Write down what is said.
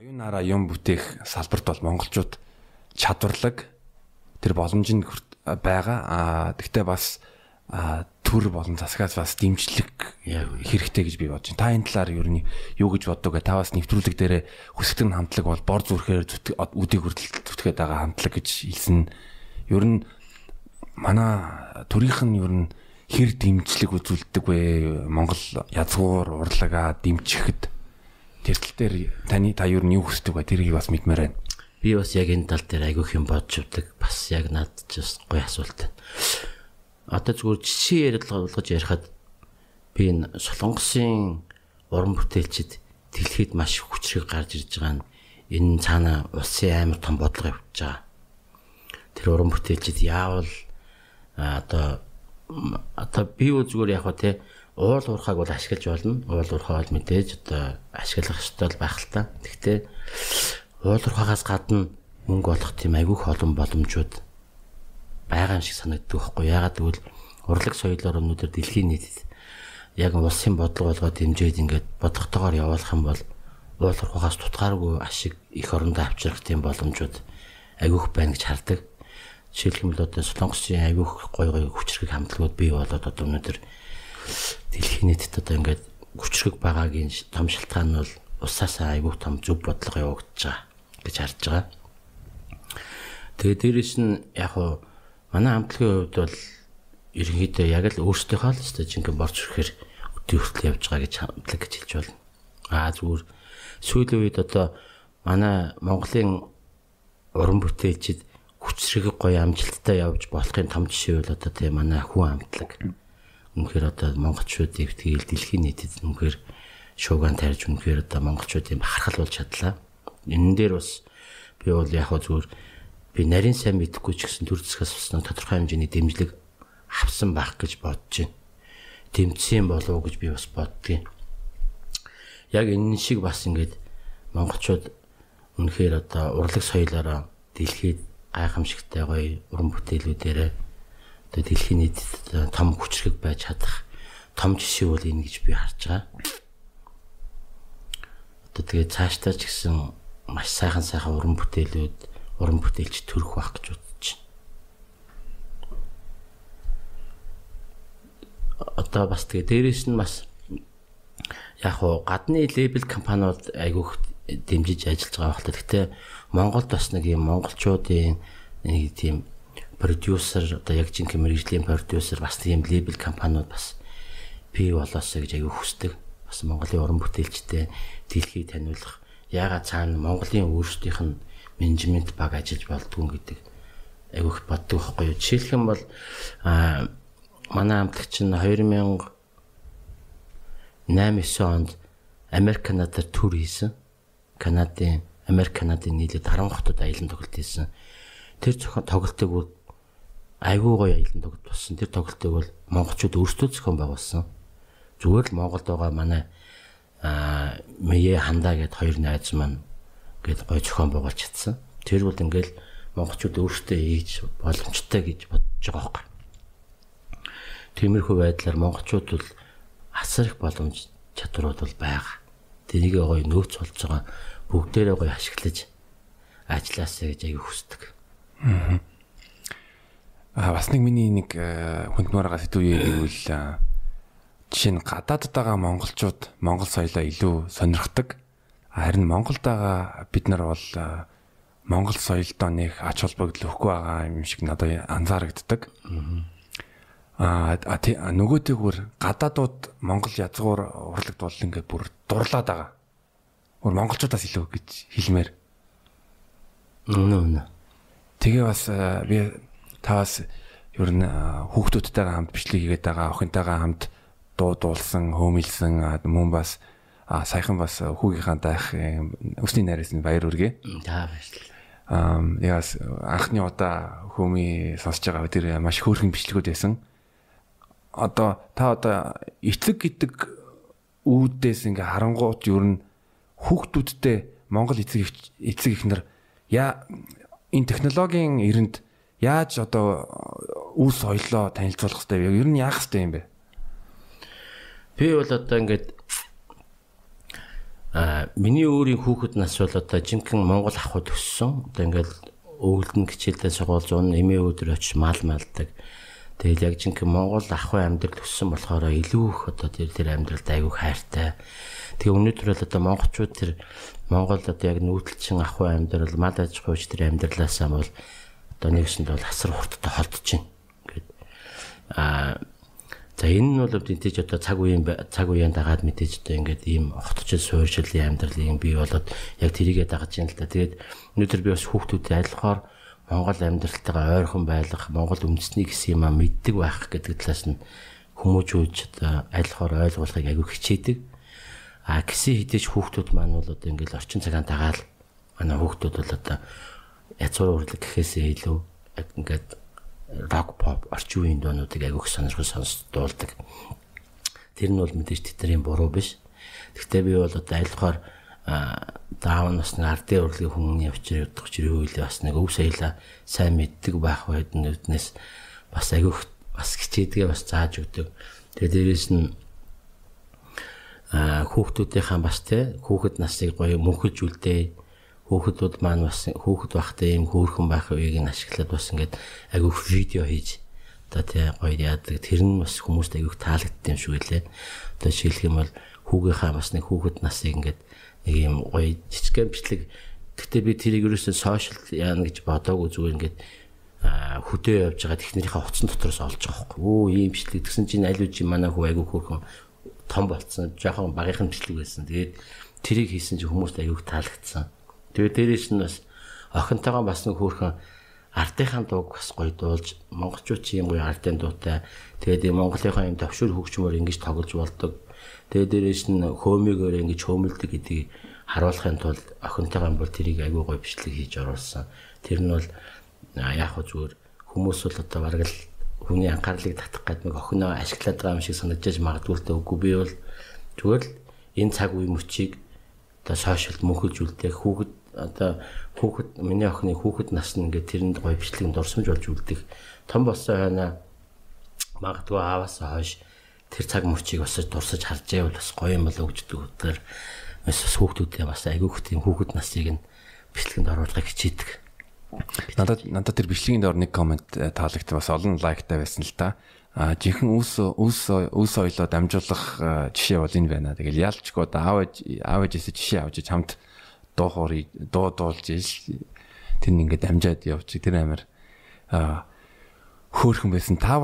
Оюунаараа юм бүтээх салбарт бол монголчууд чадварлаг тэр боломж нь байгаа. Аа тэгтээ бас төр болон засгаас бас дэмжлэг хэрэгтэй гэж би бодож байна. Та энэ талаар ер нь юу гэж боддог вэ? Та бас нэвтрүүлэг дээр хүсэгтэн хамтлаг бол бор зүрхээр үдийг хүртэл зүтгээд байгаа хамтлаг гэж хэлсэн. Ер нь манай төрийнх нь ер нь хэр дэмжлэг үзүүлдэг вэ? Монгол язгуур урлагаа дэмжихэд тэр тал дээр таны та нь юу хүсдэг вэ? Тэрийг бас мэдмээр байна. Би бас яг энэ тал дээр айгүйх юм бодж өгдөг. Бас яг надад ч бас гоё асуулт байна одоо зүгээр жишээ ярилцлагаж ярихад би энэ солонгосын уран бүтээлчид дэлхийд маш хүчрэг гарч ирж байгаа нь энэ цаана улсын амар том бодлого явуулж байгаа. Тэр уран бүтээлчид яавал одоо одоо би юу зүгээр яг ба те уул уурхааг бол ашиглаж болно. Уул уурхаа бол мэдээж одоо ашиглах ёстой байх л та. Гэхдээ уул уурхаагаас гадна мөнгө олох тийм айгүйх олон боломжууд байгаа юм шиг санагддаг байхгүй ягаад гэвэл урлаг соёлоор өнөөдөр дэлхийн нийтэд яг улсын бодлого болгоод дэмжиж ингээд бодлоготойгоор явуулах юм бол уул урхагаас тутгааргүй ашиг их орондоо авчрах тийм боломжууд агиух байна гэж хардаг. Бол одоо Солонгосын агиух гой гой хүчрэг хамтлагууд бий болоод одоо өнөөдөр дэлхийн нийтэд одоо ингээд хүчрэг байгаагийн том шалтгаан нь бол усаасаа айгүй том зөв бодлого явагдаж байгаа гэж харж байгаа. Тэгээ дээрэс нь яг хуу манай хамтлагийн хувьд бол ерөнхийдөө яг л өөрсдийнхөө л өстой жинхэнэ борч ирэхээр өдөө хүртэл явж байгаа гэж хамтлаг гэж хэлж байна. Аа зүгээр сүүлийн үед одоо манай Монголын уран бүтээлчид хүчрэг гоё амжилттай явж болохын том жишээ бол одоо тийм манай хүн амтлаг. Үнэхээр одоо монголчуудыг тэгэл дэлхийн нийтэд үнэхээр шуугаан тарьж үнэхээр одоо монголчуудын бахархал болж чадлаа. Энэ дээр бас би бол яг зүгээр би нарийн сайн мэдэхгүй ч гэсэн төр засгаас уснаа тодорхой хэмжээний дэмжлэг авсан байх гэж бодож байна. Тэмцсэн болов уу гэж би бас боддгийн. Яг энэ шиг бас ингээд монголчууд үнэхээр одоо урлаг соёлоороо дэлхийд гайхамшигтай гоё уран бүтээлүүдээрээ одоо дэлхийн нийтэд том хүчрэг байж чадах том жишээ бол энэ гэж би харж байгаа. Одоо тэгээ цаашдаа ч гэсэн маш сайхан сайхан уран бүтээлүүд уран бүтээлч төрөх байх гэж бодож байна. Одоо бас тэгээ дээрэс нь бас яг хуу гадны лейбл компаниуд айгүйх дэмжиж ажиллаж байгаа багтал. Гэхдээ Монголд бас нэг юм монголчуудын нэг тийм продюсер одоо яг жинхэнэ мэрэгжлийн продюсер бас тийм лейбл компаниуд бас бий болоосоо гэж аягүй хүсдэг. Бас Монголын уран бүтээлчтэй дэлхийд таниулах. Яагаад цаана Монголын өөрсдийнх нь менежмент баг ажиллаж болдгоо гэдэг айгүйх боддог байхгүй юу. Жишээлх юм бол а манай хамтлагч нь 2008 9 онд Америк Канадаар төр хийсэн. Канадын Америк Канадын нийлээд 10 хотод аялан тоглолт хийсэн. Тэр зохион тоглолтыг айгүй гоё аялан тоглолт болсон. Тэр тоглолтыг бол монголчууд өөрсдөө зохион байгуулсан. Зүгээр л Монголд байгаа манай аа Мэе хандаа гэд хоёр найз маань гээд гой зохион байгуулж чадсан. Тэр бол ингээл монголчууд өөрсдөө хийж боломжтой гэж бодож байгаа байхгүй. Тиймэрхүү байдлаар монголчууд бол асар их боломж чадварууд бол байгаа. Тэрийг гоё нөөц болж байгаа бүгдээрээ гоё ашиглаж ажилласаа гэж аяг хүсдэг. Аа бас нэг миний нэг хүндмээрээ сэдв үе гэвэл жишээ нь гадаадд байгаа монголчууд монгол соёлоо илүү сонирхдаг Харин Монголд байгаа бид нар бол Монгол соёлдоо нэг ач холбогдол өгөхгүй байгаа юм шиг надад анзаарэгддэг. Аа нөгөөтэйгүр гадаадууд Монгол язгуур урлагт бол ингээд бүр дурлаад байгаа. Өөр монголчуудаас илүү гэж хэлмээр. Үнэ үнэ. Тэгээ бас би тавас ер нь хүүхдүүдтэйгээ хамт бичлэг хийгээд байгаа, охинтойгоо хамт дуу дуулсан, хөөмилсэн мөн бас А саяхан бас хүүгийнхаа даах өсний найраас нь баяр үргээ. За баярлалаа. Аа яас анхны удаа хүмүүи сонсож байгаа тэр маш хөөрхөн бичлэгүүд байсан. Одоо та одоо эцэг гэдэг үүдээс ингээ харангуут ер нь хүүхдүүдтэй Монгол эцэг эцэг ихнэр яа энэ технологийн эрэнд яаж одоо үл соёлоо танилцуулах хэрэгтэй вэ? Ер нь яах хэрэгтэй юм бэ? Би бол одоо ингээд А миний өөрийн хүүхэд нас бол одоо жинхэнэ Монгол ахуйд өссөн. Одоо ингээл өвөлдөн хичээлдээ сургууль зүүн эмээ өдөр очиж мал малдаг. Тэгэл яг жинхэнэ Монгол ахуй амьдрал өссөн болохоор илүү их одоо тэр тэр амьдралд аягүй хайртай. Тэгээ өнөөдөр бол одоо монголчууд тэр Монгол одоо яг нүүдэлчин ахуй амьдрал мал аж ахуйч тэр амьдралаасаа бол одоо нэгсэнд бол асар хурдтай холдож байна. Гэт а За энэ нь бол мэдээж одоо цаг үеийн цаг үеийн дагаад мэдээж одоо ингээд ийм хотчил суурьшилын амьдралын бий болоод яг тэрийгэ дагаж юм л та. Тэгээд өнөөдөр би бас хүүхдүүдэд айлхаар Монгол амьдралтайгаа ойрхон байх, Монгол үндэсний гэсэн юм а мэддэг байх гэдэг талаас нь хүмүүжүүлж одоо айлхаар ойлгуулахыг аягүй хичээдэг. А гисэн хідэж хүүхдүүд маань бол одоо ингээд орчин цагаан дагаал манай хүүхдүүд бол одоо язгуур урлаг гэхээсээ илүү ингээд рок pop орчин үеийн дуунуудыг агиох сонирхол сонсдуулдаг. Тэр нь бол мэдээж тэдний буруу биш. Гэхдээ би бол одоо айлхаар даав насны ардын урлагийн хүмүүний авчир явдаг чирээ үйл бас нэг өв саяла сайн мэддэг байх байднаас бас агиох бас хичээдгээ бас зааж өгдөг. Тэгээ дээрээс нь хүүхдүүдийнхаа бас те хүүхэд насыг гоё мөнхөж үлдээ хүүхдүүд маань бас хүүхэд байхдаа ийм хөөрхөн байх үеийг нь ашиглаад бас ингээд агиух видео хийж одоо тий гоё яадаг тэр нь бас хүмүүст агиух таалагдсан юм шиг үлээ. Одоо жишээлх юм бол хүүгийнхаа бас нэг хүүхэд насыг ингээд нэг ийм гоё жижигхэн бичлэг Гэтэ би тэрийг ерөөсөө сошиал яана гэж бодоагүй зүгээр ингээд хөдөө явж байгаа технэрийнхээ утсан дотроос олж байгаа байхгүй. Өө ийм бичлэг тэгсэн чинь аль үжи манай хүү айгүй хөөрхөн том болцсон. Жохон багийнхан бичлэг байсан. Тэгээд тэрийг хийсэн чинь хүмүүст аюух таалагдсан. Тэгээ дээрээс нь бас охинтойгоо бас нэг хөөрхөн ардынхаа дууг бас гоё дуулж монголчууд чи юм гоё ардын дуутай. Тэгээд монголынхаа юм төвшөр хөгжмөр ингэж тоглож болдог. Тэгээд дээрээс нь хөөмигөөр ингэж хөөмөлдөг гэдгийг харуулахын тулд охинтойгоо бол тэрийг айгүй гоё бичлэг хийж оруулсан. Тэр нь бол яг хөө зүгээр хүмүүс бол одоо бараг л хүний анхаарлыг татах гэдэг нэг охиноо ашиглаад байгаа юм шиг санагдаж магадгүй л үгүй би бол зүгээр л энэ цаг үе мөчийг одоо сошиалд мөнхөлж үлдээх хүүхэд одоо хүүхэд миний охины хүүхэд нас нь ингээд тэрэнд гоё бичлэгэнд дурсамж болж үлдэх том болсон хойно магадгүй ааваасаа хойш тэр цаг мөчийг бас дурсаж харж байвал бас гоё юм болоо гэж дүүгээр бас хүүхдүүдээ бас айгүйх тийм хүүхэд насыг нь бичлэгэнд оруулахыг хичээдэг. Надад надад тэр бичлэгийн доор нэг комент э, таалагдсан бас олон лайктай байсан л та. А жинхэнэ үс үс үс ойлоо дамжуулах э, жишээ бол энэ байна. Тэгэл яалчгүй аав аав ээжээс жишээ авч хамт дуу хоорыг дуу дуулж ил. Тэр ингээд амжаад явчих. Тэр амир хөөхөн байсан. Та